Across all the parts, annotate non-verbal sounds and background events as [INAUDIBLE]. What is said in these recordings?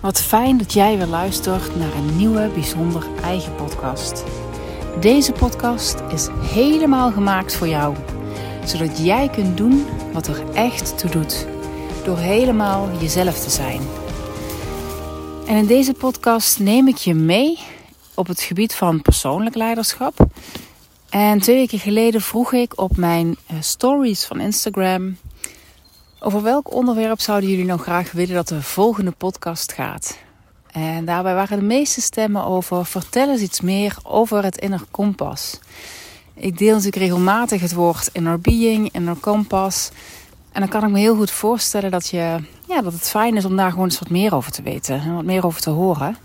Wat fijn dat jij weer luistert naar een nieuwe bijzonder eigen podcast. Deze podcast is helemaal gemaakt voor jou, zodat jij kunt doen wat er echt toe doet, door helemaal jezelf te zijn. En in deze podcast neem ik je mee op het gebied van persoonlijk leiderschap. En twee weken geleden vroeg ik op mijn eh, stories van Instagram over welk onderwerp zouden jullie nou graag willen dat de volgende podcast gaat? En daarbij waren de meeste stemmen over vertel eens iets meer over het inner kompas. Ik deel natuurlijk regelmatig het woord inner being, inner kompas. En dan kan ik me heel goed voorstellen dat, je, ja, dat het fijn is om daar gewoon eens wat meer over te weten en wat meer over te horen.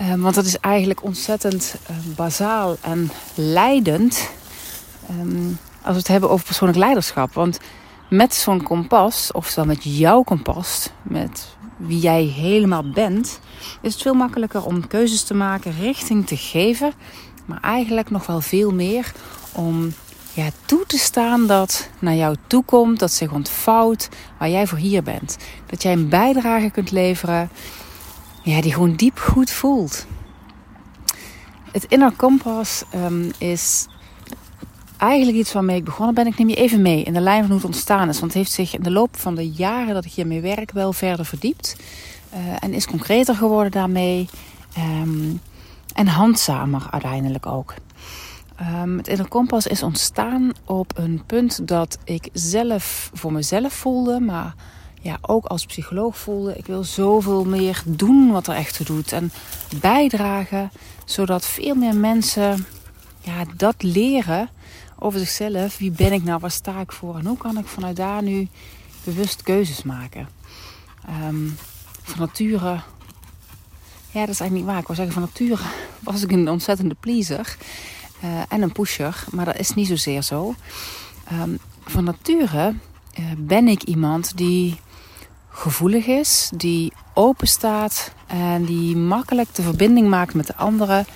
Um, want dat is eigenlijk ontzettend uh, bazaal en leidend um, als we het hebben over persoonlijk leiderschap. Want met zo'n kompas, oftewel met jouw kompas, met wie jij helemaal bent, is het veel makkelijker om keuzes te maken, richting te geven, maar eigenlijk nog wel veel meer om ja, toe te staan dat naar jou toe komt, dat zich ontvouwt waar jij voor hier bent. Dat jij een bijdrage kunt leveren ja, die gewoon diep goed voelt. Het inner kompas um, is eigenlijk iets waarmee ik begonnen ben. Ik neem je even mee in de lijn van hoe het ontstaan is. Want het heeft zich in de loop van de jaren dat ik hiermee werk wel verder verdiept. Uh, en is concreter geworden daarmee. Um, en handzamer uiteindelijk ook. Um, het inner kompas is ontstaan op een punt dat ik zelf voor mezelf voelde. Maar ja, ook als psycholoog voelde. Ik wil zoveel meer doen wat er echt toe doet. En bijdragen. Zodat veel meer mensen ja, dat leren over zichzelf. Wie ben ik nou? Waar sta ik voor? En hoe kan ik vanuit daar nu bewust keuzes maken? Um, van nature. Ja, dat is eigenlijk niet waar. Ik wil zeggen, van nature [LAUGHS] was ik een ontzettende pleaser. Uh, en een pusher. Maar dat is niet zozeer zo. Um, van nature uh, ben ik iemand die gevoelig is, die open staat en die makkelijk de verbinding maakt met de anderen.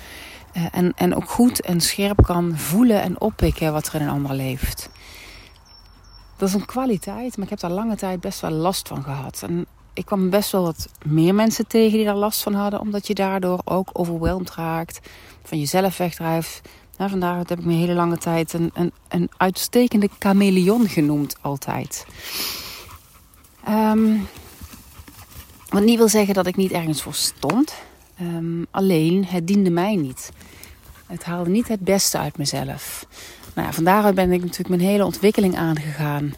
Eh, en, en ook goed en scherp kan voelen en oppikken wat er in een ander leeft. Dat is een kwaliteit, maar ik heb daar lange tijd best wel last van gehad. En ik kwam best wel wat meer mensen tegen die daar last van hadden, omdat je daardoor ook overweldigd raakt, van jezelf wegdrijft. Nou, vandaar heb ik me hele lange tijd een, een, een uitstekende chameleon genoemd, altijd. Um, wat niet wil zeggen dat ik niet ergens voor stond. Um, alleen, het diende mij niet. Het haalde niet het beste uit mezelf. Nou ja, van daaruit ben ik natuurlijk mijn hele ontwikkeling aangegaan.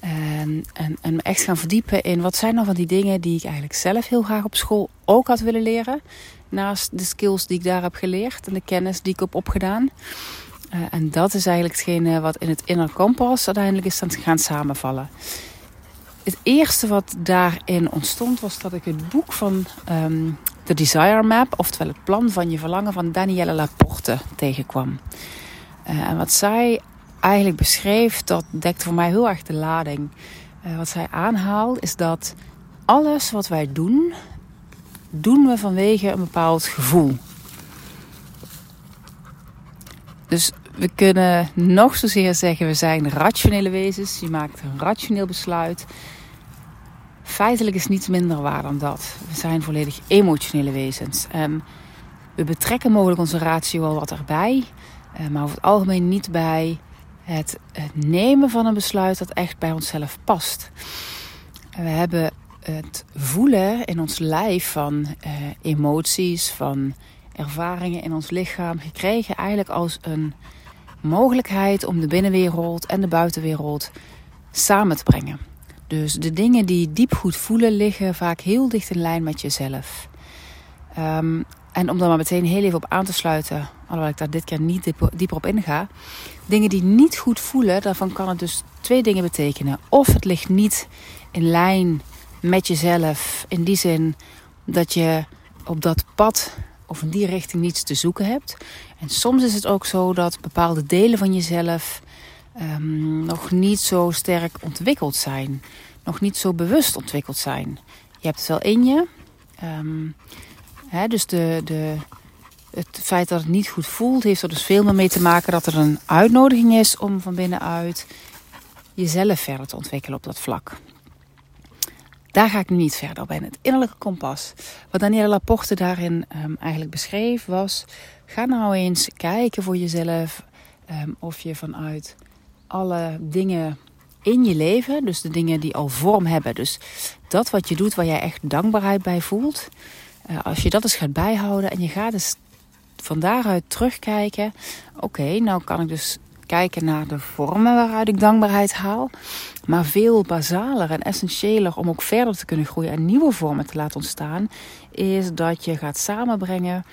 En, en, en me echt gaan verdiepen in wat zijn nou van die dingen die ik eigenlijk zelf heel graag op school ook had willen leren. Naast de skills die ik daar heb geleerd en de kennis die ik heb opgedaan. Uh, en dat is eigenlijk hetgene wat in het inner kompas uiteindelijk is gaan samenvallen. Het eerste wat daarin ontstond was dat ik het boek van um, The Desire Map, oftewel het plan van je verlangen van Danielle Laporte tegenkwam. Uh, en wat zij eigenlijk beschreef, dat dekte voor mij heel erg de lading. Uh, wat zij aanhaalt is dat alles wat wij doen, doen we vanwege een bepaald gevoel. Dus we kunnen nog zozeer zeggen we zijn rationele wezens. Je maakt een rationeel besluit. Feitelijk is niets minder waar dan dat. We zijn volledig emotionele wezens. Um, we betrekken mogelijk onze ratio wel wat erbij, uh, maar over het algemeen niet bij het, nemen van een besluit dat echt bij onszelf past. We hebben het voelen in ons lijf van uh, emoties, van ervaringen in ons lichaam gekregen eigenlijk als een mogelijkheid om de binnenwereld en de buitenwereld samen te brengen. Dus de dingen die diep goed voelen liggen vaak heel dicht in lijn met jezelf. Um, en om daar maar meteen heel even op aan te sluiten, alhoewel ik daar dit keer niet dieper op inga. Dingen die niet goed voelen, daarvan kan het dus twee dingen betekenen. Of het ligt niet in lijn met jezelf, in die zin dat je op dat pad of in die richting niets te zoeken hebt. En soms is het ook zo dat bepaalde delen van jezelf um, nog niet zo sterk ontwikkeld zijn. Nog niet zo bewust ontwikkeld zijn. Je hebt het wel in je. Um, hè, dus de, de, het feit dat het niet goed voelt, heeft er dus veel meer mee te maken dat er een uitnodiging is om van binnenuit jezelf verder te ontwikkelen op dat vlak. daar ga ik nu niet verder op in. Het innerlijke kompas. Wat Danielle Laporte daarin ehm, eigenlijk beschreef was... ga nou eens kijken voor jezelf ehm, of je vanuit alle dingen in je leven... dus de dingen die al vorm hebben... dus dat wat je doet waar jij echt dankbaarheid bij voelt... Uh, als je dat eens gaat bijhouden en je gaat dus van daaruit terugkijken... oké, nou kan ik dus kijken naar de vormen waaruit ik dankbaarheid haal. Maar veel basaler en essentiëler om ook verder te kunnen groeien en nieuwe vormen te laten ontstaan, is dat je gaat samenbrengen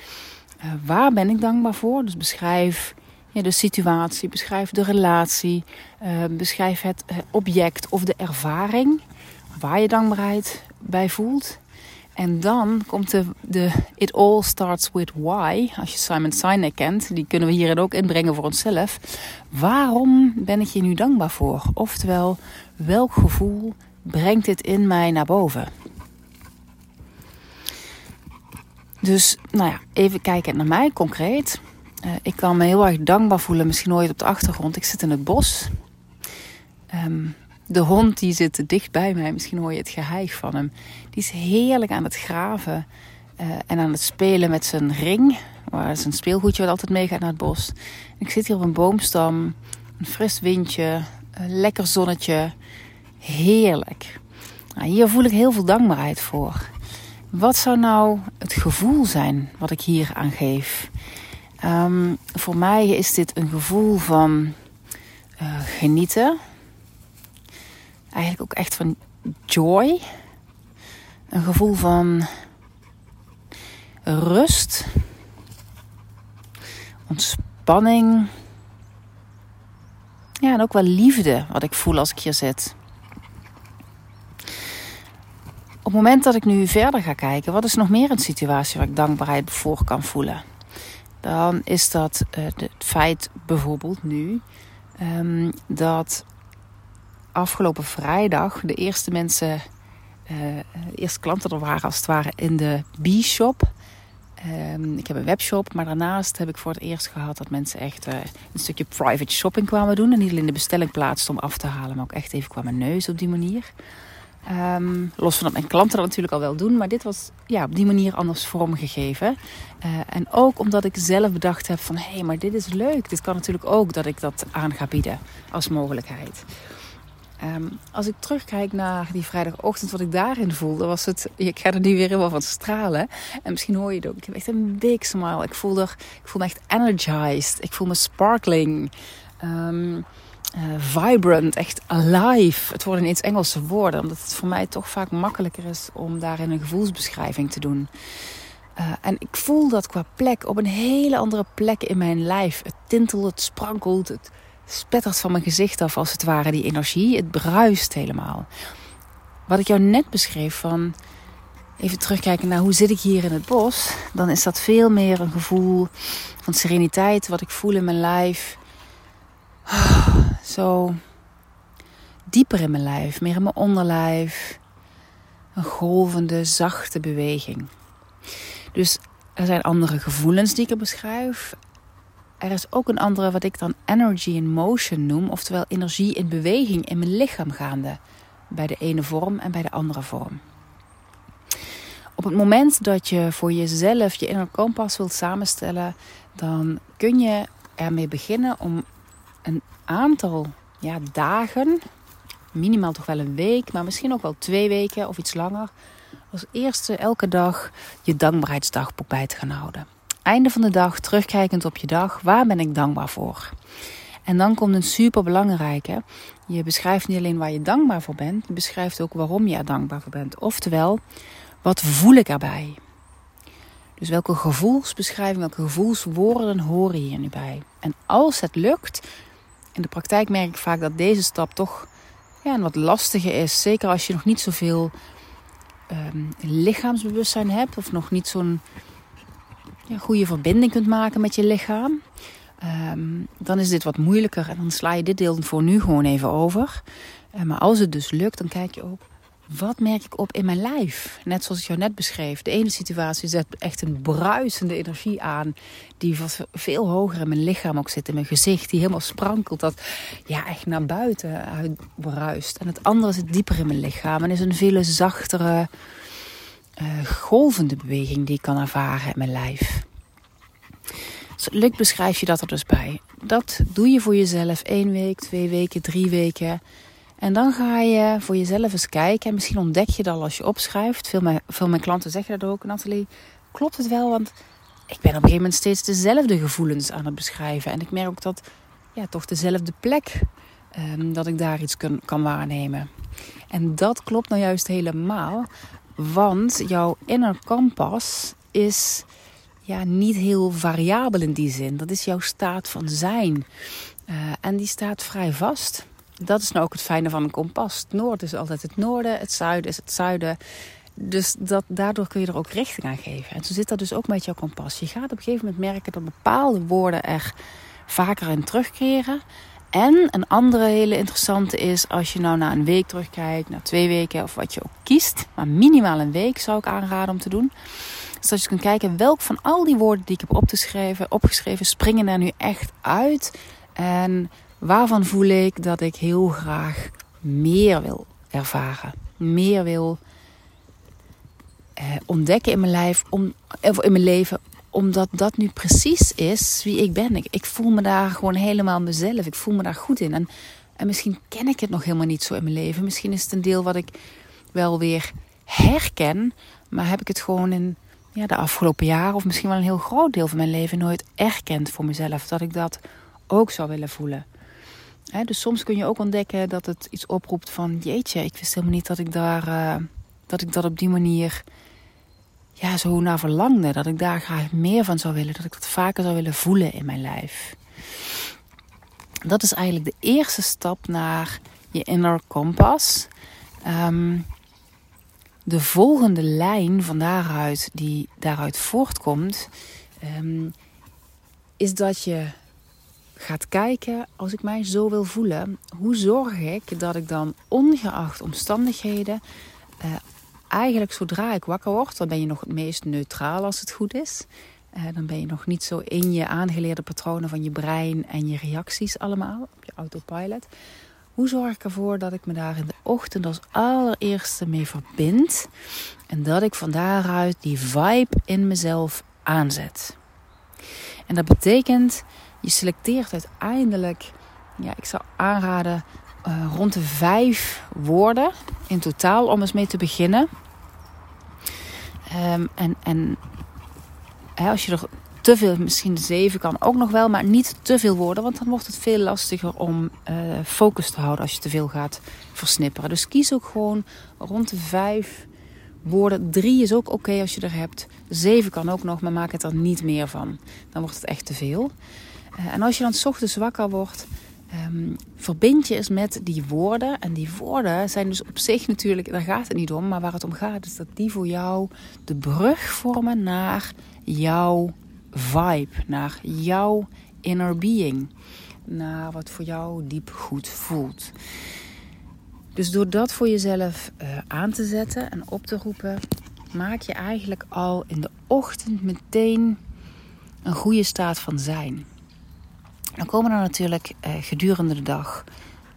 uh, waar ben ik dankbaar voor. Dus beschrijf ja, de situatie, beschrijf de relatie, uh, beschrijf het object of de ervaring waar je dankbaarheid bij voelt. En dan komt de, de It All Starts With Why. Als je Simon Sinek kent, die kunnen we hierin ook inbrengen voor onszelf. Waarom ben ik hier nu dankbaar voor? Oftewel, welk gevoel brengt dit in mij naar boven? Dus, nou ja, even kijken naar mij concreet. Uh, ik kan me heel erg dankbaar voelen, misschien ooit op de achtergrond. Ik zit in het bos. Um, de hond die zit dicht bij mij, misschien hoor je het geheig van hem. Die is heerlijk aan het graven uh, en aan het spelen met zijn ring. Waar zijn speelgoedje wat altijd meegaat naar het bos. Ik zit hier op een boomstam, een fris windje, een lekker zonnetje. Heerlijk. Nou, hier voel ik heel veel dankbaarheid voor. Wat zou nou het gevoel zijn wat ik hier aan geef? Um, voor mij is dit een gevoel van uh, genieten eigenlijk ook echt van joy. Een gevoel van rust, ontspanning. Ja, en ook wel liefde wat ik voel als ik hier zit. Op het moment dat ik nu verder ga kijken, wat is nog meer een situatie waar ik dankbaarheid voor kan voelen? Dan is dat uh, het feit bijvoorbeeld nu um, dat afgelopen vrijdag de eerste mensen, uh, de eerste klanten er waren als het ware in de B-shop. Um, ik heb een webshop, maar daarnaast heb ik voor het eerst gehad dat mensen echt uh, een stukje private shopping kwamen doen. En niet alleen de bestelling plaatsten om af te halen, maar ook echt even kwamen neus op die manier. Um, los van dat mijn klanten dat natuurlijk al wel doen, maar dit was ja, op die manier anders vormgegeven. Uh, en ook omdat ik zelf bedacht heb van hé, hey, maar dit is leuk. Dit kan natuurlijk ook dat ik dat aan ga bieden als mogelijkheid. Um, als ik terugkijk naar die vrijdagochtend, wat ik daarin voelde, was het. Ik ga er nu weer helemaal van stralen. En misschien hoor je het ook. Ik heb echt een big smile. Ik voel, er, ik voel me echt energized. Ik voel me sparkling. Um, uh, vibrant, echt alive. Het worden ineens Engelse woorden, omdat het voor mij toch vaak makkelijker is om daarin een gevoelsbeschrijving te doen. Uh, en ik voel dat qua plek op een hele andere plek in mijn lijf. Het tintelt, het sprankelt, het spettert van mijn gezicht af als het ware die energie. Het bruist helemaal. Wat ik jou net beschreef van even terugkijken naar hoe zit ik hier in het bos, dan is dat veel meer een gevoel van sereniteit wat ik voel in mijn lijf. Zo dieper in mijn lijf, meer in mijn onderlijf. Een golvende, zachte beweging. Dus er zijn andere gevoelens die ik er beschrijf er is ook een andere wat ik dan energy in motion noem, oftewel energie in beweging in mijn lichaam gaande. Bij de ene vorm en bij de andere vorm. Op het moment dat je voor jezelf je inner kompas wilt samenstellen, dan kun je ermee beginnen om een aantal ja, dagen, minimaal toch wel een week, maar misschien ook wel twee weken of iets langer, als eerste elke dag je dankbaarheidsdagboek bij te gaan houden einde van de dag, terugkijkend op je dag, waar ben ik dankbaar voor? En dan komt een super belangrijke. Je beschrijft niet alleen waar je dankbaar voor bent, je beschrijft ook waarom je er dankbaar voor bent. Oftewel, wat voel ik erbij? Dus welke gevoelsbeschrijving, welke gevoelswoorden horen hier nu bij? En als het lukt, in de praktijk merk ik vaak dat deze stap toch ja, wat lastiger is. Zeker als je nog niet zoveel um, lichaamsbewustzijn hebt of nog niet zo'n een goede verbinding kunt maken met je lichaam. Um, dan is dit wat moeilijker en dan sla je dit deel voor nu gewoon even over. Uh, maar als het dus lukt, dan kijk je ook wat merk ik op in mijn lijf? Net zoals ik jou net beschreef. De ene situatie zet echt een bruisende energie aan. Die veel hoger in mijn lichaam ook zit. In mijn gezicht. Die helemaal sprankelt. Dat ja, echt naar buiten uit bruist. En het andere zit dieper in mijn lichaam. En is een veel zachtere, uh, golvende beweging die ik kan ervaren in mijn lijf. Lukt beschrijf je dat er dus bij. Dat doe je voor jezelf één week, twee weken, drie weken. En dan ga je voor jezelf eens kijken. En misschien ontdek je dat als je opschrijft. Veel, mijn, veel mijn klanten zeggen dat ook. Nathalie, klopt het wel? Want ik ben op een gegeven moment steeds dezelfde gevoelens aan het beschrijven. En ik merk ook dat ja, toch dezelfde plek, um, dat ik daar iets kan, kan waarnemen. En dat klopt nou juist helemaal. Want jouw inner kompas is ja, niet heel variabel in die zin. Dat is jouw staat van zijn. Uh, en die staat vrij vast dat is nou ook het fijne van een kompas. Het is altijd het noorden, het zuiden is het zuiden. Dus dat, daardoor kun je er ook richting aan geven. En zo zit dat dus ook met jouw kompas. Je gaat op een gegeven moment merken dat bepaalde woorden er vaker in terugkeren. En een andere hele interessante is als je nou na een week terugkijkt, na twee weken of wat je ook kiest. Maar minimaal een week zou ik aanraden om te doen. Zodat je kunt kijken welk van al die woorden die ik heb opgeschreven, opgeschreven springen er nu echt uit. En Waarvan voel ik dat ik heel graag meer wil ervaren, meer wil eh, ontdekken in mijn lijf, om, in mijn leven, omdat dat nu precies is wie ik ben. Ik, ik, voel me daar gewoon helemaal mezelf. Ik voel me daar goed in. En, en misschien ken ik het nog helemaal niet zo in mijn leven. Misschien is het een deel wat ik wel weer herken, maar heb ik het gewoon in ja, de afgelopen jaren, of misschien wel een heel groot deel van mijn leven, nooit erkend voor mezelf. Dat ik dat ook zou willen voelen dus soms kun je ook ontdekken dat het iets oproept van jeetje, ik wist helemaal niet dat ik daar uh, dat ik dat op die manier ja, zo naar verlangde. Dat ik daar graag meer van zou willen. Dat ik dat vaker zou willen voelen in mijn lijf. Dat is eigenlijk de eerste stap naar je inner compass. Um, de volgende lijn van daaruit, die daaruit voortkomt, um, is dat je gaat kijken, als ik mij zo wil voelen, hoe zorg ik dat ik dan ongeacht omstandigheden, uh, eigenlijk zodra ik wakker word, dan ben je nog het meest neutraal als het goed is. Uh, dan ben je nog niet zo in je aangeleerde patronen van je brein en je reacties allemaal op je autopilot. Hoe zorg ik ervoor dat ik me daar in de ochtend als allereerste mee verbind en dat ik van daaruit die vibe in mezelf aanzet? En dat betekent je selecteert uiteindelijk, ja, ik zou aanraden, uh, rond de vijf woorden in totaal om eens mee te beginnen. Um, en en hè, als je er te veel, misschien zeven kan ook nog wel, maar niet te veel woorden, want dan wordt het veel lastiger om uh, focus te houden als je te veel gaat versnipperen. Dus kies ook gewoon rond de vijf woorden. Drie is ook oké als je er hebt. Zeven kan ook nog, maar maak het er niet meer van. Dan wordt het echt te veel. Eh, en als je dan s ochtends wakker wordt, um, verbind je eens met die woorden. En die woorden zijn dus op zich natuurlijk, daar gaat het niet om. Maar waar het om gaat is dat die voor jou de brug vormen naar jouw vibe. Naar jouw inner being. Naar wat voor jou diep goed voelt. Dus door dat voor jezelf uh, aan te zetten en op te roepen, maak je eigenlijk al in de ochtend meteen een goede staat van zijn. Dan komen er natuurlijk eh, gedurende de dag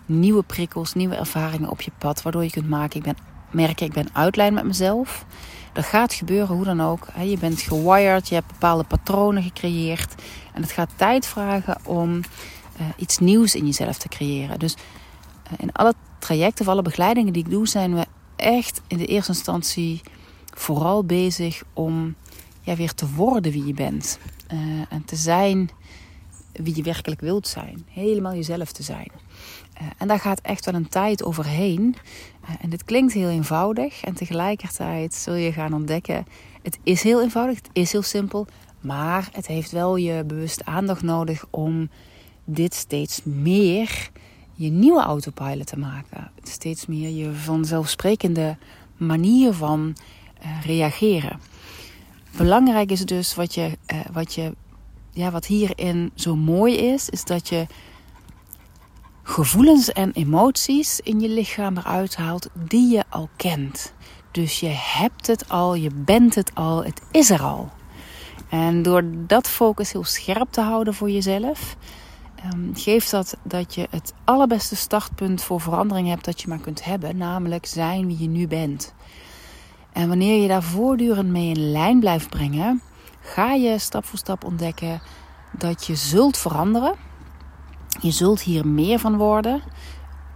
nieuwe prikkels, nieuwe ervaringen op je pad, waardoor je kunt maken, ik ben, merken, ik ben uitlijn met mezelf. Dat gaat gebeuren, hoe dan ook. Je bent gewired, je hebt bepaalde patronen gecreëerd. En het gaat tijd vragen om uh, iets nieuws in jezelf te creëren. Dus uh, in alle trajecten of alle begeleidingen die ik doe, zijn we echt in de eerste instantie vooral bezig om ja, weer te worden wie je bent. En te zijn wie je werkelijk wilt zijn. Helemaal jezelf te zijn. Uh, en daar gaat echt wel een tijd overheen. Uh, en dit klinkt heel eenvoudig. En tegelijkertijd zul je gaan ontdekken: het is heel eenvoudig, het is heel simpel. Maar het heeft wel je bewust aandacht nodig om dit steeds meer je nieuwe autopilot te maken. Steeds meer je vanzelfsprekende manier van uh, reageren. Belangrijk is dus wat je, wat je ja, wat hierin zo mooi is, is dat je gevoelens en emoties in je lichaam eruit haalt die je al kent. Dus je hebt het al, je bent het al, het is er al. En door dat focus heel scherp te houden voor jezelf, um, geeft dat dat je het allerbeste startpunt voor verandering hebt dat je maar kunt hebben, namelijk zijn wie je nu bent. En wanneer je daar voortdurend mee in lijn blijft brengen, ga je stap voor stap ontdekken dat je zult veranderen. Je zult hier meer van worden.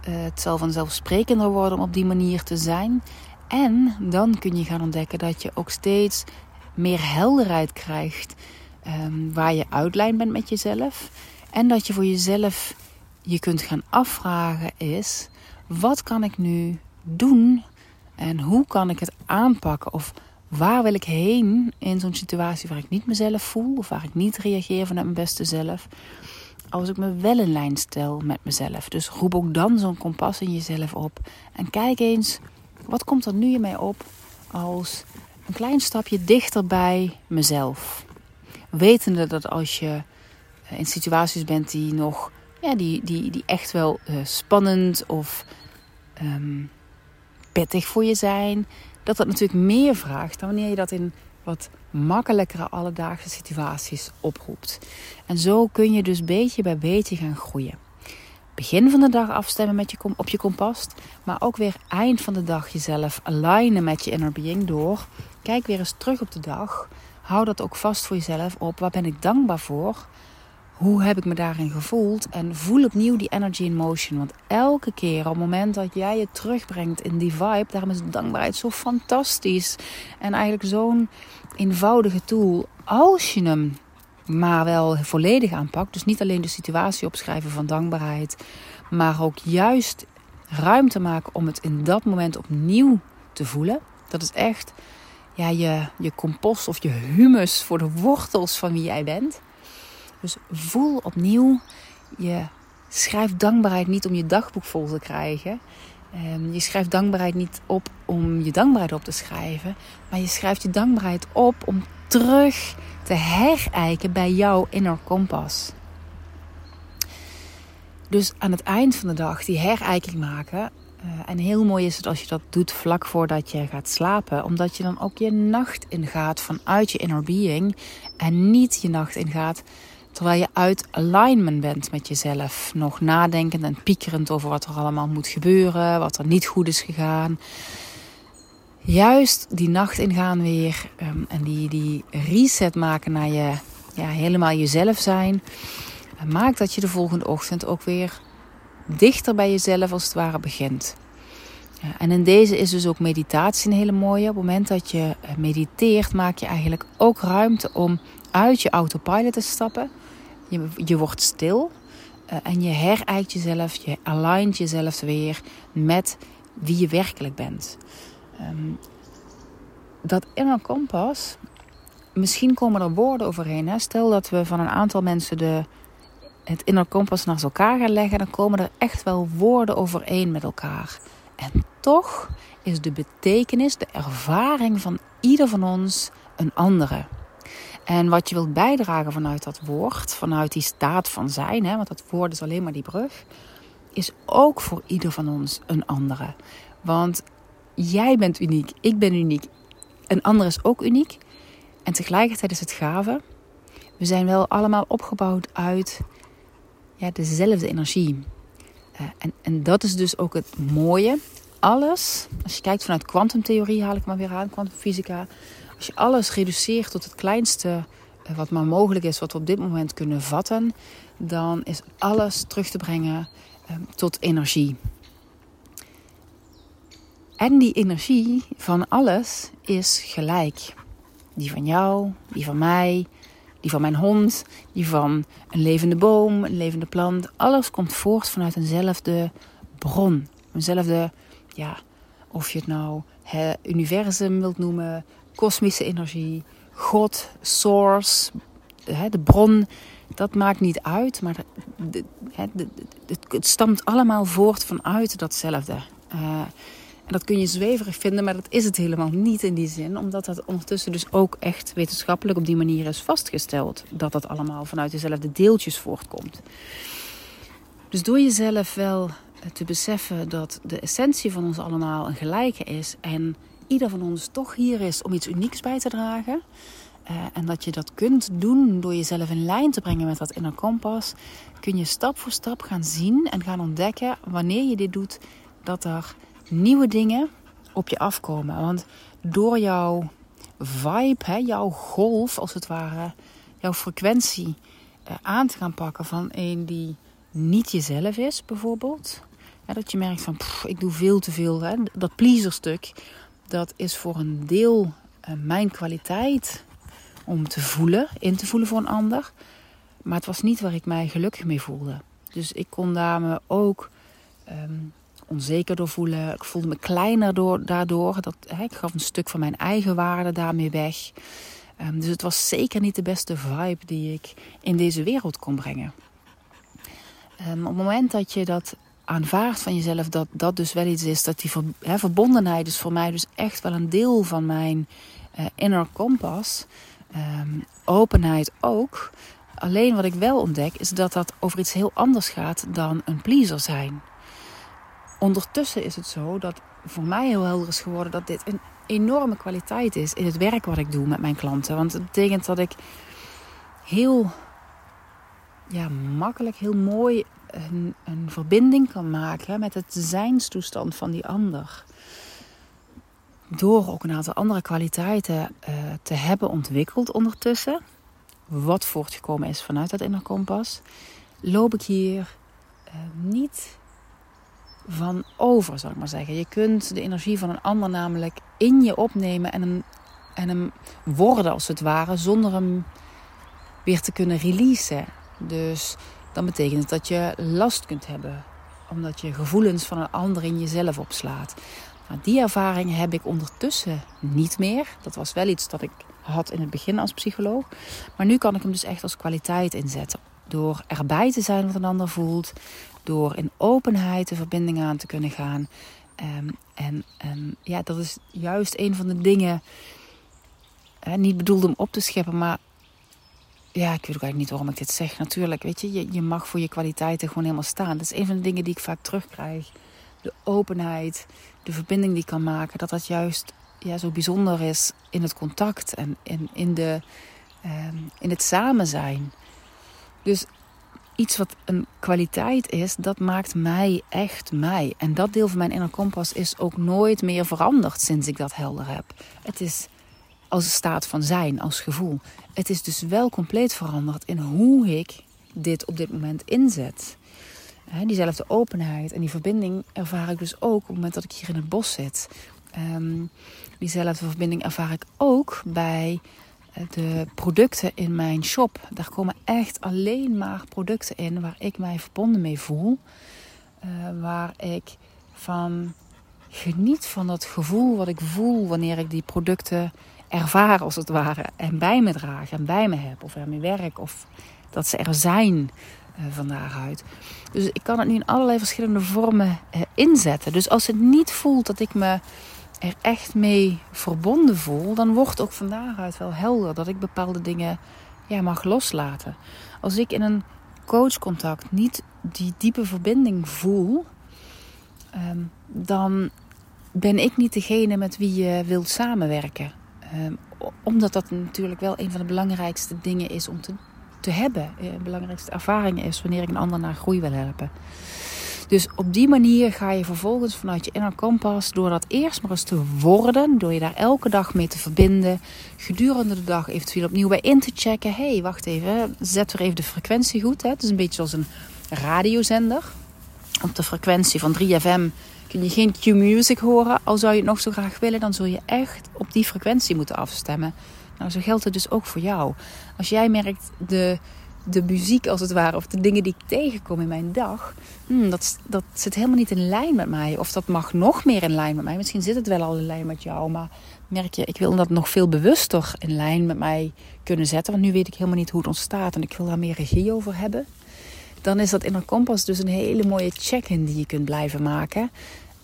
Uh, het zal vanzelfsprekender worden om op die manier te zijn. En dan kun je gaan ontdekken dat je ook steeds meer helderheid krijgt um, waar je uitlijn bent met jezelf. En dat je voor jezelf je kunt gaan afvragen is: wat kan ik nu doen en hoe kan ik het aanpakken? Of waar wil ik heen in zo'n situatie waar ik niet mezelf voel of waar ik niet reageer vanuit mijn beste zelf? Als ik me wel in lijn stel met mezelf. Dus roep ook dan zo'n kompas in jezelf op. En kijk eens, wat komt er nu in mij op als een klein stapje dichter bij mezelf? Wetende dat als je eh, in situaties bent die nog, ja, die, die, die echt wel uh, spannend of um, pittig voor je zijn, dat dat natuurlijk meer vraagt dan wanneer je dat in wat makkelijkere alledaagse situaties oproept. En zo kun je dus beetje bij beetje gaan groeien. Begin van de dag afstemmen met je, op je kompas, maar ook weer eind van de dag jezelf alignen met je inner being door. Kijk weer eens terug op de dag. Hou dat ook vast voor jezelf op. Waar ben ik dankbaar voor? Hoe heb ik me daarin gevoeld? En voel opnieuw die energy in motion. Want elke keer op het moment dat jij je terugbrengt in die vibe, daarom is dankbaarheid zo fantastisch. En eigenlijk zo'n eenvoudige tool. Als je hem maar wel volledig aanpakt. Dus niet alleen de situatie opschrijven van dankbaarheid, maar ook juist ruimte maken om het in dat moment opnieuw te voelen. Dat is echt ja, je, je compost of je humus voor de wortels van wie jij bent. Dus voel opnieuw, je schrijft dankbaarheid niet om je dagboek vol te krijgen. Ehm, je schrijft dankbaarheid niet op om je dankbaarheid op te schrijven. Maar je schrijft je dankbaarheid op om terug te herijken bij jouw inner kompas. Dus aan het eind van de dag die herijking maken. Uh, en heel mooi is het als je dat doet vlak voordat je gaat slapen. Omdat je dan ook je nacht ingaat vanuit je inner being. En niet je nacht ingaat Terwijl je uit alignment bent met jezelf. Nog nadenkend en piekerend over wat er allemaal moet gebeuren. Wat er niet goed is gegaan. Juist die nacht ingaan weer. Um, en die, die reset maken naar je ja, helemaal jezelf zijn. Maakt dat je de volgende ochtend ook weer dichter bij jezelf als het ware begint. Ja, en in deze is dus ook meditatie een hele mooie. Op het moment dat je eh, mediteert, maak je eigenlijk ook ruimte om uit je autopilot te stappen. Je, wordt stil uh, en je herijkt jezelf, je alignt jezelf weer met wie je werkelijk bent. Um, dat inner kompas, misschien komen er woorden overheen. Stel dat we van een aantal mensen de, het inner kompas naast elkaar gaan leggen, dan komen er echt wel woorden overeen met elkaar. En toch is de betekenis, de ervaring van ieder van ons een andere. En wat je wilt bijdragen vanuit dat woord, vanuit die staat van zijn, hè, want dat woord is alleen maar die brug, is ook voor ieder van ons een andere. Want jij bent uniek, ik ben uniek, een ander is ook uniek. En tegelijkertijd is het gave. We zijn wel allemaal opgebouwd uit ja, dezelfde energie. Uh, en, en dat is dus ook het mooie. Alles, als je kijkt vanuit kwantumtheorie, haal ik maar weer aan, kwantumfysica als je alles reduceert tot het kleinste eh, wat maar mogelijk is, wat we op dit moment kunnen vatten, dan is alles terug te brengen ehm, tot energie. En die energie van alles is gelijk. Die van jou, die van mij, die van mijn hond, die van een levende boom, een levende plant. Alles komt voort vanuit eenzelfde bron. Eenzelfde, ja, of je het nou het universum wilt noemen, kosmische energie, God, source, de bron, dat maakt niet uit, maar het stamt allemaal voort vanuit datzelfde. Uh, en dat kun je zweverig vinden, maar dat is het helemaal niet in die zin, omdat dat ondertussen dus ook echt wetenschappelijk op die manier is vastgesteld dat dat allemaal vanuit dezelfde deeltjes voortkomt. Dus door jezelf wel te beseffen dat de essentie van ons allemaal een gelijke is en ieder van ons toch hier is om iets unieks bij te dragen. Uh, en dat je dat kunt doen door jezelf in lijn te brengen met dat inner kompas, kun je stap voor stap gaan zien en gaan ontdekken wanneer je dit doet, dat er nieuwe dingen op je afkomen. Want door jouw vibe, hè, jouw golf als het ware, jouw frequentie uh, aan te gaan pakken van een die niet jezelf is, bijvoorbeeld. dat je merkt van, ik doe veel te veel. Hè. Dat pleaserstuk, dat is voor een deel uh, mijn kwaliteit om te voelen, in te voelen voor een ander. Maar het was niet waar ik mij gelukkig mee voelde. Dus ik kon daar me ook um, onzeker door voelen. Ik voelde me kleiner door, daardoor. Dat, hè, ik gaf een stuk van mijn eigen waarde daarmee weg. Um, dus het was zeker niet de beste vibe die ik in deze wereld kon brengen. Um, op het moment dat je dat aanvaardt van jezelf, dat dat dus wel iets is, dat die hè, verbondenheid is voor mij dus echt wel een deel van mijn uh, inner kompas. Um, openheid ook. Alleen wat ik wel ontdek is dat dat over iets heel anders gaat dan een pleaser zijn. Ondertussen is het zo dat voor mij heel helder is geworden dat dit een enorme kwaliteit is in het werk wat ik doe met mijn klanten. Want het betekent dat ik heel ja, makkelijk, heel mooi een, een verbinding kan maken met het zijnstoestand van die ander. Door ook een aantal andere kwaliteiten uh, te hebben ontwikkeld ondertussen, wat voortgekomen is vanuit dat inner kompas, loop ik hier uh, niet van over, zal ik maar zeggen. Je kunt de energie van een ander namelijk in je opnemen en hem, en hem worden als het ware, zonder hem weer te kunnen releasen. Dus dan betekent het dat je last kunt hebben, omdat je gevoelens van een ander in jezelf opslaat. Die ervaring heb ik ondertussen niet meer. Dat was wel iets dat ik had in het begin als psycholoog. Maar nu kan ik hem dus echt als kwaliteit inzetten. Door erbij te zijn wat een ander voelt. Door in openheid de verbinding aan te kunnen gaan. Um, en um, ja, dat is juist een van de dingen. Hè, niet bedoeld om op te scheppen, maar ja, ik weet ook eigenlijk niet waarom ik dit zeg. Natuurlijk, weet je, je, je mag voor je kwaliteiten gewoon helemaal staan. Dat is een van de dingen die ik vaak terugkrijg. De openheid, de verbinding die ik kan maken. Dat dat juist ja, zo bijzonder is in het contact en in, in, de, um, in het samen zijn. Dus iets wat een kwaliteit is, dat maakt mij echt mij. En dat deel van mijn inner kompas is ook nooit meer veranderd sinds ik dat helder heb. Het is als een staat van zijn, als gevoel. Het is dus wel compleet veranderd in hoe ik dit op dit moment inzet. diezelfde openheid en die verbinding ervaar ik dus ook op het moment dat ik hier in het bos zit. Um, diezelfde verbinding ervaar ik ook bij eh, de producten in mijn shop. Daar komen echt alleen maar producten in waar ik mij verbonden mee voel. Uh, waar ik van geniet van dat gevoel wat ik voel wanneer ik die producten ervaar als het ware. En bij me draag en bij me heb. Of ermee werk. Of dat ze er zijn uh, van daaruit. Dus ik kan het nu in allerlei verschillende vormen uh, inzetten. Dus als het niet voelt dat ik me er echt mee verbonden voel, dan wordt ook van daaruit wel helder dat ik bepaalde dingen ja, mag loslaten. Als ik in een coachcontact niet die diepe verbinding voel, um, dan ben ik niet degene met wie je wilt samenwerken. Um, omdat dat natuurlijk wel een van de belangrijkste dingen is om te, te hebben. De eh, belangrijkste ervaring is wanneer ik een ander naar groei wil helpen. Dus op die manier ga je vervolgens vanuit je inner kompas, door dat eerst maar eens te worden, door je daar elke dag mee te verbinden, gedurende de dag eventueel opnieuw bij in te checken. Hé, hey, wacht even, zet er even de frequentie goed. Hè? Het is een beetje zoals een radiozender. Op de frequentie van 3FM kun je geen Q-music horen. Al zou je het nog zo graag willen, dan zul je echt op die frequentie moeten afstemmen. Nou, zo geldt het dus ook voor jou. Als jij merkt de de muziek als het ware, of de dingen die ik tegenkom in mijn dag, hmm, dat, dat zit helemaal niet in lijn met mij. Of dat mag nog meer in lijn met mij. Misschien zit het wel al in lijn met jou, maar merk je, ik wil dat nog veel bewuster in lijn met mij kunnen zetten. Want nu weet ik helemaal niet hoe het ontstaat en ik wil daar meer regie over hebben. Dan is dat inner kompas dus een hele mooie check-in die je kunt blijven maken.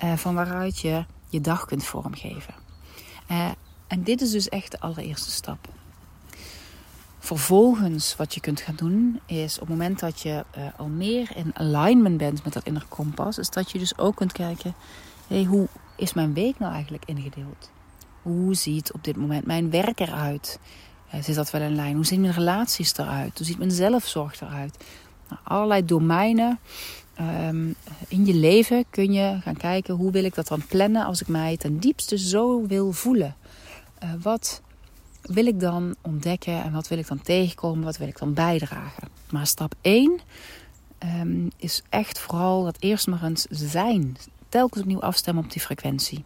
Uh, van waaruit je je dag kunt vormgeven. Uh, en dit is dus echt de allereerste stap. Vervolgens, wat je kunt gaan doen, is op het moment dat je uh, al meer in alignment bent met dat inner kompas, is dat je dus ook kunt kijken: hey, hoe is mijn week nou eigenlijk ingedeeld? Hoe ziet op dit moment mijn werk eruit? Uh, zit dat wel in lijn? Hoe zien mijn relaties eruit? Hoe ziet mijn zelfzorg eruit? Nou, allerlei domeinen um, in je leven kun je gaan kijken hoe wil ik dat dan plannen als ik mij ten diepste zo wil voelen. Uh, wat wil ik dan ontdekken en wat wil ik dan tegenkomen, wat wil ik dan bijdragen. Maar stap 1 um, ehm, is echt vooral dat eerst maar eens zijn. Telkens opnieuw afstemmen op die frequentie.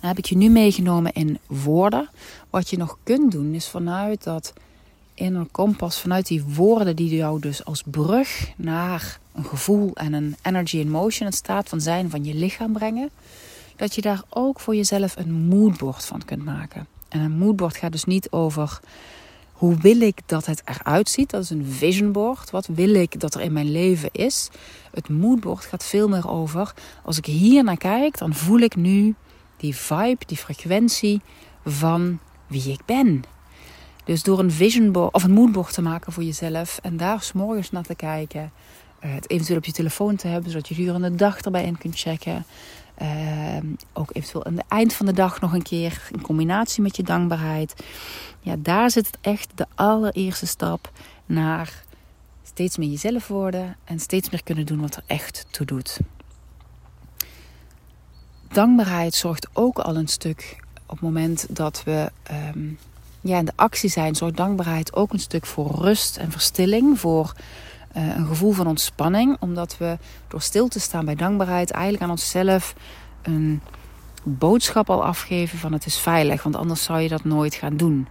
Dan heb ik je nu meegenomen in woorden. Wat je nog kunt doen is vanuit dat inner kompas, vanuit die woorden die jou dus als brug naar een gevoel en een energy in motion, een staat van zijn van je lichaam brengen, dat je daar ook voor jezelf een moodboard van kunt maken. En een moodboard gaat dus niet over hoe wil ik dat het eruit ziet. Dat is een vision board. Wat wil ik dat er in mijn leven is? Het moodboard gaat veel meer over. Als ik hier naar kijk, dan voel ik nu die vibe, die frequentie van wie ik ben. Dus door een vision board of een moodboard te maken voor jezelf en daar s'morgens naar te kijken. Eh, het eventueel op je telefoon te hebben, zodat je durende de dag erbij in kunt checken. Ehm, ook eventueel aan het eind van de dag nog een keer in combinatie met je dankbaarheid. Ja, daar zit het echt de allereerste stap naar steeds meer jezelf worden en steeds meer kunnen doen wat er echt toe doet. Dankbaarheid zorgt ook al een stuk op het moment dat we ehm, ja, de actie zijn, zorgt dankbaarheid ook een stuk voor rust en verstilling, voor uh, een gevoel van ontspanning. Omdat we door stil te staan bij dankbaarheid eigenlijk aan onszelf een boodschap al afgeven van het is veilig. Want anders zou je dat nooit gaan doen.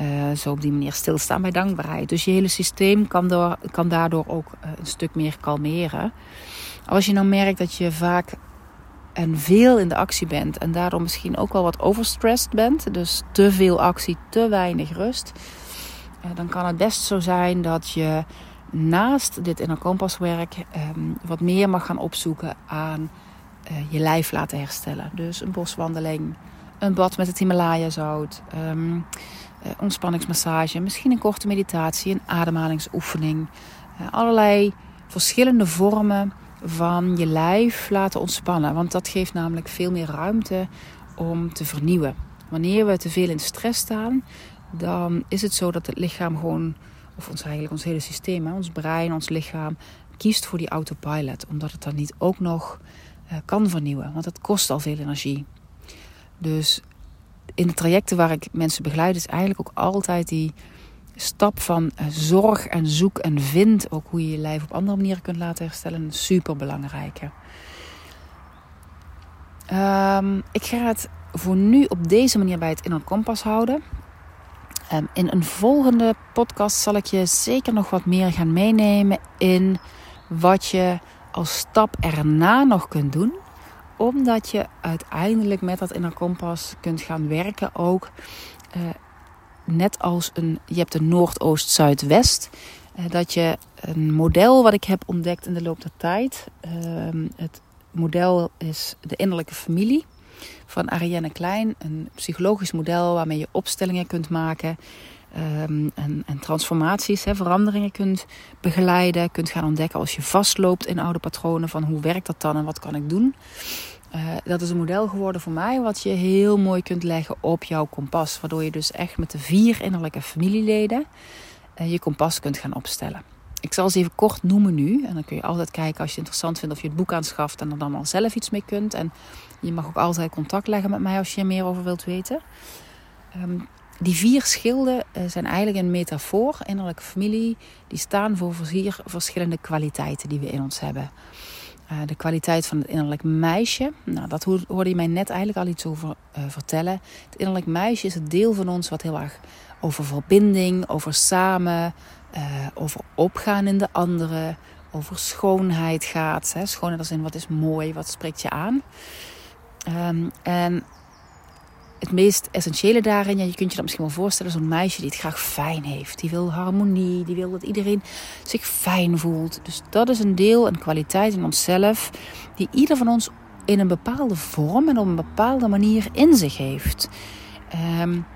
Uh, zo op die manier stilstaan bij dankbaarheid. Dus je hele systeem kan, door, kan daardoor ook uh, een stuk meer kalmeren. Als je nou merkt dat je vaak en veel in de actie bent en daardoor misschien ook wel wat overstressed bent, dus te veel actie, te weinig rust, dan kan het best zo zijn dat je naast dit inner kompaswerk um, wat meer mag gaan opzoeken aan uh, je lijf laten herstellen. Dus een boswandeling, een bad met het Himalaya zout, um, uh, ontspanningsmassage, misschien een korte meditatie, een ademhalingsoefening. Allerlei verschillende vormen van je lijf laten ontspannen. Want dat geeft namelijk veel meer ruimte om te vernieuwen. Wanneer we te veel in stress staan, dan is het zo dat het lichaam gewoon of ons eigenlijk ons hele systeem, ons brein, ons lichaam, kiest voor die autopilot. Omdat het dan niet ook nog uh, kan vernieuwen. Want het kost al veel energie. Dus in de trajecten waar ik mensen begeleid, is eigenlijk ook altijd die stap van uh, zorg en zoek en vind. Ook hoe je je lijf op andere manieren kunt laten herstellen. Een super belangrijke. Um, ik ga het voor nu op deze manier bij het inner kompas houden. Ehm, in een volgende podcast zal ik je zeker nog wat meer gaan meenemen in wat je als stap erna nog kunt doen. Omdat je uiteindelijk met dat inner kompas kunt gaan werken ook. Uh, net als een, je hebt een Noordoost-Zuidwest. Uh, dat je een model wat ik heb ontdekt in de loop der tijd. Uh, het model is de innerlijke familie van Ariane Klein. Een psychologisch model waarmee je opstellingen kunt maken. En, en, transformaties, hè, veranderingen kunt begeleiden, kunt gaan ontdekken als je vastloopt in oude patronen van hoe werkt dat dan en wat kan ik doen. Uh, dat is een model geworden voor mij wat je heel mooi kunt leggen op jouw kompas. Waardoor je dus echt met de vier innerlijke familieleden uh, je kompas kunt gaan opstellen. Ik zal ze even kort noemen nu. En dan kun je altijd kijken als je het interessant vindt of je het boek aanschaft en er dan al zelf iets mee kunt. En je mag ook altijd contact leggen met mij als je er meer over wilt weten. Um, die vier schilden uh, zijn eigenlijk een metafoor, innerlijke familie. Die staan voor vier verschillende kwaliteiten die we in ons hebben. Uh, de kwaliteit van het innerlijk meisje. Nou, dat hoorde je mij net eigenlijk al iets over uh, vertellen. Het innerlijk meisje is het deel van ons wat heel erg over verbinding, over samen, over opgaan in de anderen, over schoonheid gaat. Hè? Schoonheid als in wat is mooi, wat spreekt je aan. Um, en het meest essentiële daarin, ja, je kunt je dat misschien wel voorstellen, zo'n meisje die het graag fijn heeft. Die wil harmonie, die wil dat iedereen zich fijn voelt. Dus dat is een deel, een kwaliteit in onszelf, die ieder van ons in een bepaalde vorm en op een bepaalde manier in zich heeft. Um,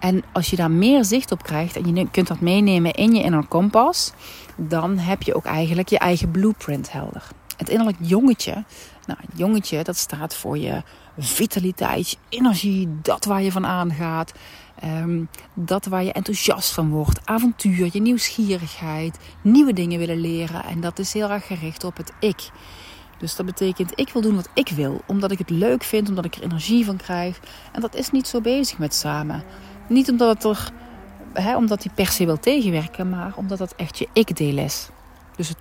En als je daar meer zicht op krijgt en je kunt dat meenemen in je inner kompas, dan heb je ook eigenlijk je eigen blueprint helder. Het innerlijk jongetje, nou, het jongetje dat staat voor je vitaliteit, energie, dat waar je van aangaat. Um, dat waar je enthousiast van wordt. Avontuur, je nieuwsgierigheid, nieuwe dingen willen leren. En dat is heel erg gericht op het ik. Dus dat betekent, ik wil doen wat ik wil. Omdat ik het leuk vind, omdat ik er energie van krijg. En dat is niet zo bezig met samen. Niet omdat, het er, omdat die per se wil tegenwerken, maar omdat dat echt je ik-deel is. Dus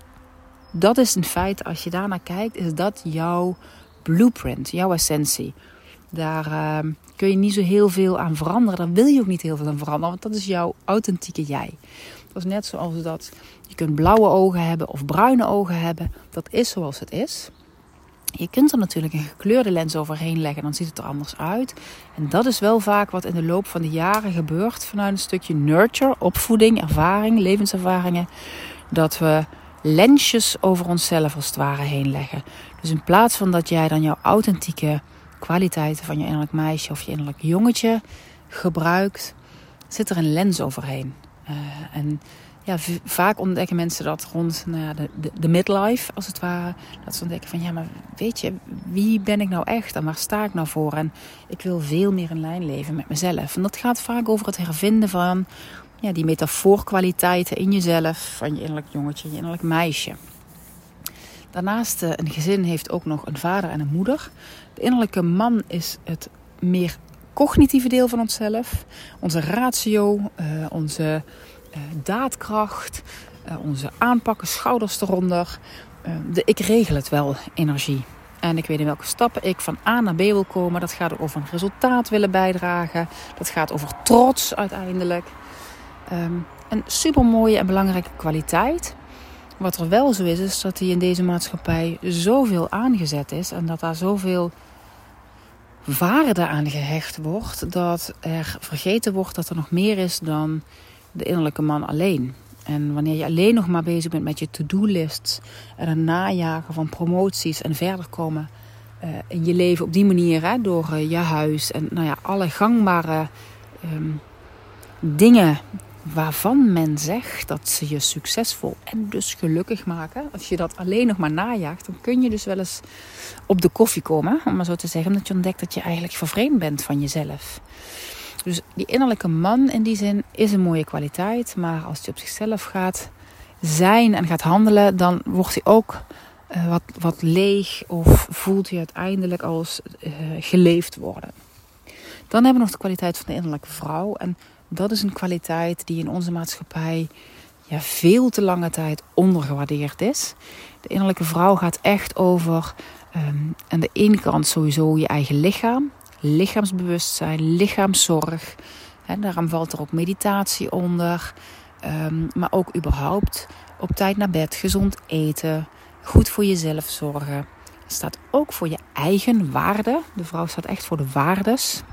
dat is een feit, als je daarnaar kijkt, is dat jouw blueprint, jouw essentie. Daar uh, kun je niet zo heel veel aan veranderen. Daar wil je ook niet heel veel aan veranderen, want dat is jouw authentieke jij. Dat is net zoals dat je kunt blauwe ogen hebben of bruine ogen hebben. Dat is zoals het is. Je kunt er natuurlijk een gekleurde lens overheen leggen, dan ziet het er anders uit. En dat is wel vaak wat in de loop van de jaren gebeurt vanuit een stukje nurture, opvoeding, ervaring, levenservaringen. Dat we lensjes over onszelf als het ware heen leggen. Dus in plaats van dat jij dan jouw authentieke kwaliteiten van je innerlijk meisje of je innerlijk jongetje gebruikt, zit er een lens overheen. Uh, en ja, vaak ontdekken mensen dat rond nou ja, de, de, de, midlife, als het ware. Dat ze ontdekken van, ja, maar weet je, wie ben ik nou echt en waar sta ik nou voor? En ik wil veel meer in lijn leven met mezelf. En dat gaat vaak over het hervinden van ja, die metafoorkwaliteiten in jezelf, van je innerlijk jongetje, je innerlijk meisje. Daarnaast, uh, een gezin heeft ook nog een vader en een moeder. De innerlijke man is het meer cognitieve deel van onszelf. Onze ratio, uh, onze uh, daadkracht, onze aanpakken, schouders eronder. de ik regel het wel energie. En ik weet in welke stappen ik van A naar B wil komen. Dat gaat over een resultaat willen bijdragen. Dat gaat over trots uiteindelijk. Um, een super mooie en belangrijke kwaliteit. Wat er wel zo is, is dat die in deze maatschappij zoveel aangezet is en dat daar zoveel waarde aan gehecht wordt, dat er vergeten wordt dat er nog meer is dan de innerlijke man alleen. En wanneer je alleen nog maar bezig bent met je to-do-lists en het najagen van promoties en verder komen uh, in je leven op die manier, hè, door uh, je huis en nou ja, alle gangbare um, dingen waarvan men zegt dat ze je succesvol en dus gelukkig maken. Als je dat alleen nog maar najaagt, dan kun je dus wel eens op de koffie komen, om maar zo te zeggen, omdat je ontdekt dat je eigenlijk vervreemd bent van jezelf. Dus die innerlijke man in die zin is een mooie kwaliteit, maar als hij op zichzelf gaat zijn en gaat handelen, dan wordt hij ook uh, wat, wat leeg of voelt hij uiteindelijk als uh, geleefd worden. Dan hebben we nog de kwaliteit van de innerlijke vrouw. En dat is een kwaliteit die in onze maatschappij ja, veel te lange tijd ondergewaardeerd is. De innerlijke vrouw gaat echt over um, aan de ene kant sowieso je eigen lichaam, lichaamsbewustzijn, lichaamszorg. Daarom valt er ook meditatie onder. Um, maar ook überhaupt op tijd naar bed, gezond eten, goed voor jezelf zorgen. Staat ook voor je eigen waarde. De vrouw staat echt voor de waardes.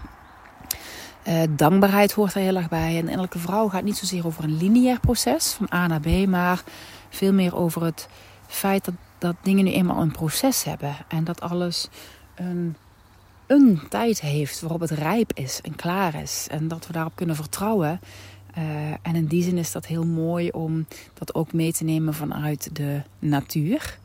Uh, dankbaarheid hoort er heel erg bij. En elke vrouw gaat niet zozeer over een lineair proces van A naar B, maar veel meer over het feit dat, dat dingen nu eenmaal een proces hebben. En dat alles een, een tijd heeft waarop het rijp is en klaar is. En dat we daarop kunnen vertrouwen. Uh, en in die zin is dat heel mooi om dat ook mee te nemen vanuit de natuur.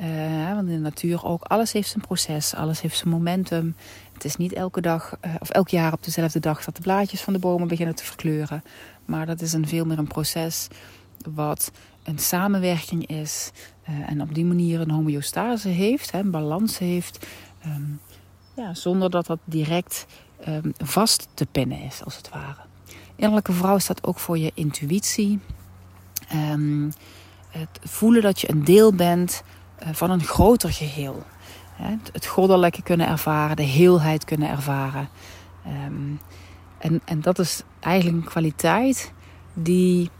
Uh, want in de natuur ook, alles heeft zijn proces, alles heeft zijn momentum. Het is niet elke dag uh, of elk jaar op dezelfde dag dat de blaadjes van de bomen beginnen te verkleuren. Maar dat is een veel meer een proces wat een samenwerking is. Uh, en op die manier een homeostase heeft, een balans heeft. Um, ja, zonder dat dat direct um, vast te pinnen is, als het ware. Innerlijke vrouw staat ook voor je intuïtie. Um, het voelen dat je een deel bent uh, van een groter geheel het goddelijke kunnen ervaren, de heelheid kunnen ervaren. Um, en, en dat is eigenlijk een kwaliteit die,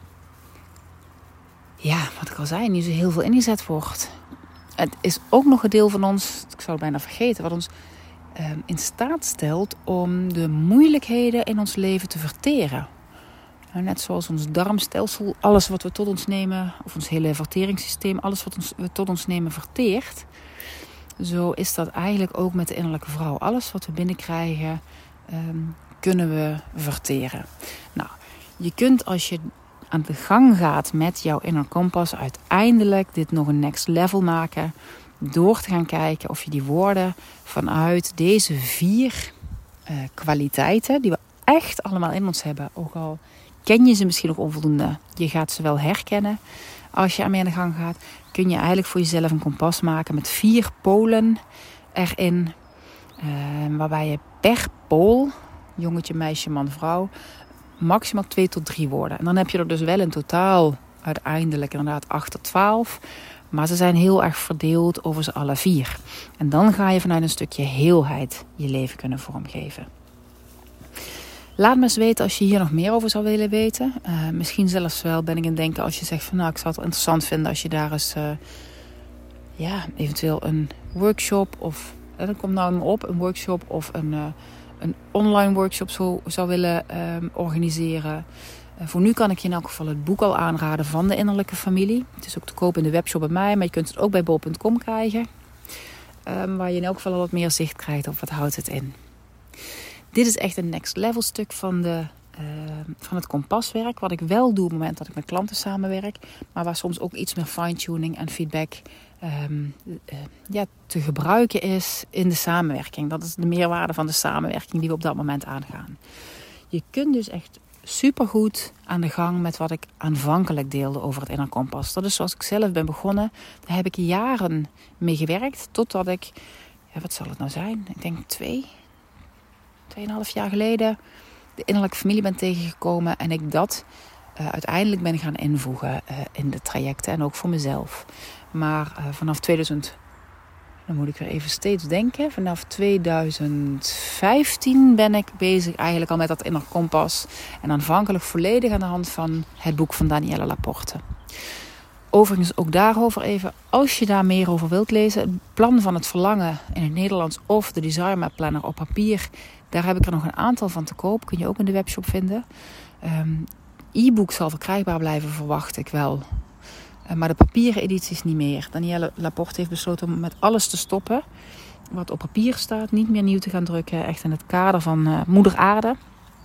ja, wat ik al zei, niet zo heel veel ingezet wordt. Het is ook nog een deel van ons, ik zou het bijna vergeten, wat ons um, in staat stelt om de moeilijkheden in ons leven te verteren. Net zoals ons darmstelsel, alles wat we tot ons nemen, of ons hele verteringssysteem, alles wat ons, we tot ons nemen verteert. Zo is dat eigenlijk ook met de innerlijke vrouw. Alles wat we binnenkrijgen, um, kunnen we verteren? Nou, je kunt als je aan de gang gaat met jouw inner kompas uiteindelijk dit nog een next level maken door te gaan kijken of je die woorden vanuit deze vier uh, kwaliteiten die we echt allemaal in ons hebben, ook al ken je ze misschien nog onvoldoende, je gaat ze wel herkennen als je ermee aan de gang gaat, kun je eigenlijk voor jezelf een kompas maken met vier polen erin, uh, waarbij je per pool, jongetje, meisje, man, vrouw, maximaal 2 tot 3 woorden. En dan heb je er dus wel in totaal uiteindelijk inderdaad 8 tot 12. Maar ze zijn heel erg verdeeld over ze alle vier. En dan ga je vanuit een stukje heelheid je leven kunnen vormgeven. Laat me eens weten als je hier nog meer over zou willen weten. Uh, misschien zelfs wel ben ik in denken als je zegt van nou ik zou het interessant vinden als je daar eens uh, ja, eventueel een workshop of uh, dan komt nou op een workshop of een, een online workshop zo, zou willen um, organiseren. voor nu kan ik je in elk geval het boek al aanraden van de innerlijke familie. Het is ook te koop in de webshop bij mij, maar je kunt het ook bij bol.com krijgen. Um, waar je in elk geval al wat meer zicht krijgt op wat houdt het in. Dit is echt een next level stuk van, de, uh, van het kompaswerk. Wat ik wel doe op het moment dat ik met klanten samenwerk. Maar waar soms ook iets meer fine-tuning en feedback um, uh, ja, te gebruiken is in de samenwerking. Dat is de meerwaarde van de samenwerking die we op dat moment aangaan. Je kunt dus echt supergoed aan de gang met wat ik aanvankelijk deelde over het inner kompas. Dat is zoals ik zelf ben begonnen. Daar heb ik jaren mee gewerkt. Totdat ik, ja, wat zal het nou zijn? Ik denk twee, 2,5 jaar geleden de innerlijke familie ben tegengekomen en ik dat uh, uiteindelijk ben gaan invoegen uh, in de trajecten en ook voor mezelf. Maar uh, vanaf 2000, dan moet ik weer even steeds denken, vanaf 2015 ben ik bezig eigenlijk al met dat inner kompas. En aanvankelijk volledig aan de hand van het boek van Danielle Laporte. Overigens ook daarover even, als je daar meer over wilt lezen, het plan van het verlangen in het Nederlands of de Desire Map Planner op papier, daar heb ik er nog een aantal van te koop. Kun je ook in de webshop vinden. Um, E-book zal verkrijgbaar blijven, verwacht ik wel. Uh, maar de papieren edities niet meer. Danielle Laporte heeft besloten om met alles te stoppen. Wat op papier staat, niet meer nieuw te gaan drukken. Echt in het kader van uh, Moeder Aarde.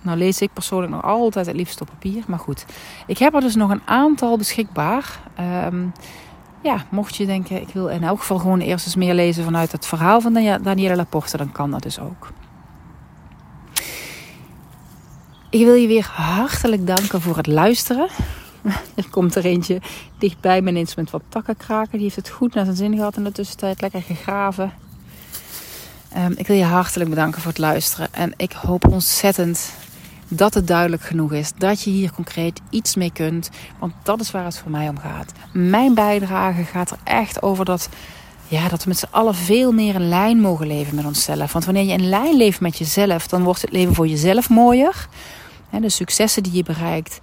Nou lees ik persoonlijk nog altijd het liefst op papier. Maar goed, ik heb er dus nog een aantal beschikbaar. Um, ja, mocht je denken, ik wil in elk geval gewoon eerst eens meer lezen vanuit het verhaal van Danielle Laporte, dan kan dat dus ook. Ik wil je weer hartelijk danken voor het luisteren. [LAUGHS] Er komt er eentje dichtbij mijn instrument wat takken kraken. Die heeft het goed naar zijn zin gehad in de tussentijd. Lekker gegraven. Um, ik wil je hartelijk bedanken voor het luisteren. En ik hoop ontzettend dat het duidelijk genoeg is. Dat je hier concreet iets mee kunt. Want dat is waar het voor mij om gaat. Mijn bijdrage gaat er echt over dat ja, dat we met z'n allen veel meer in lijn mogen leven met onszelf. Want wanneer je in lijn leeft met jezelf, dan wordt het leven voor jezelf mooier. De successen die je bereikt,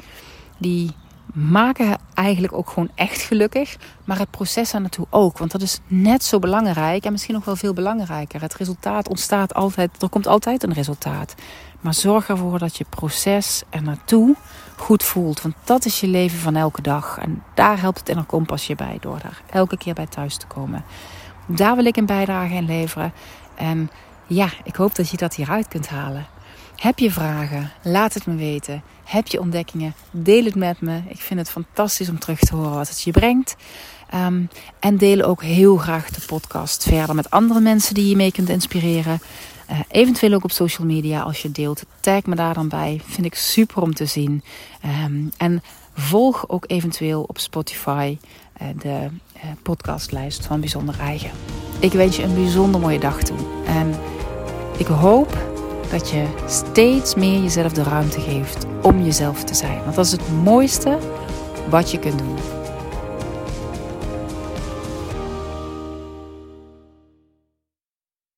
die maken eigenlijk ook gewoon echt gelukkig. Maar het proces aan naartoe ook. Want dat is net zo belangrijk en misschien nog wel veel belangrijker. Het resultaat ontstaat altijd, er komt altijd een resultaat. Maar zorg ervoor dat je proces er naartoe goed voelt. Want dat is je leven van elke dag. En daar helpt het inner kompas je bij door daar elke keer bij thuis te komen. Daar wil ik een bijdrage in leveren. En ja, ik hoop dat je dat hieruit kunt halen. Heb je vragen? Laat het me weten. Heb je ontdekkingen? Deel het met me. Ik vind het fantastisch om terug te horen wat het je brengt. Um, en deel ook heel graag de podcast verder met andere mensen die je mee kunt inspireren. Uh, eventueel ook op social media als je deelt. Tag me daar dan bij. Vind ik super om te zien. Um, en volg ook eventueel op Spotify uh, de podcastlijst van Bijzonder Eigen. Ik wens je een bijzonder mooie dag toe. En ik hoop dat je steeds meer jezelf de ruimte geeft om jezelf te zijn. Want dat is het mooiste wat je kunt doen.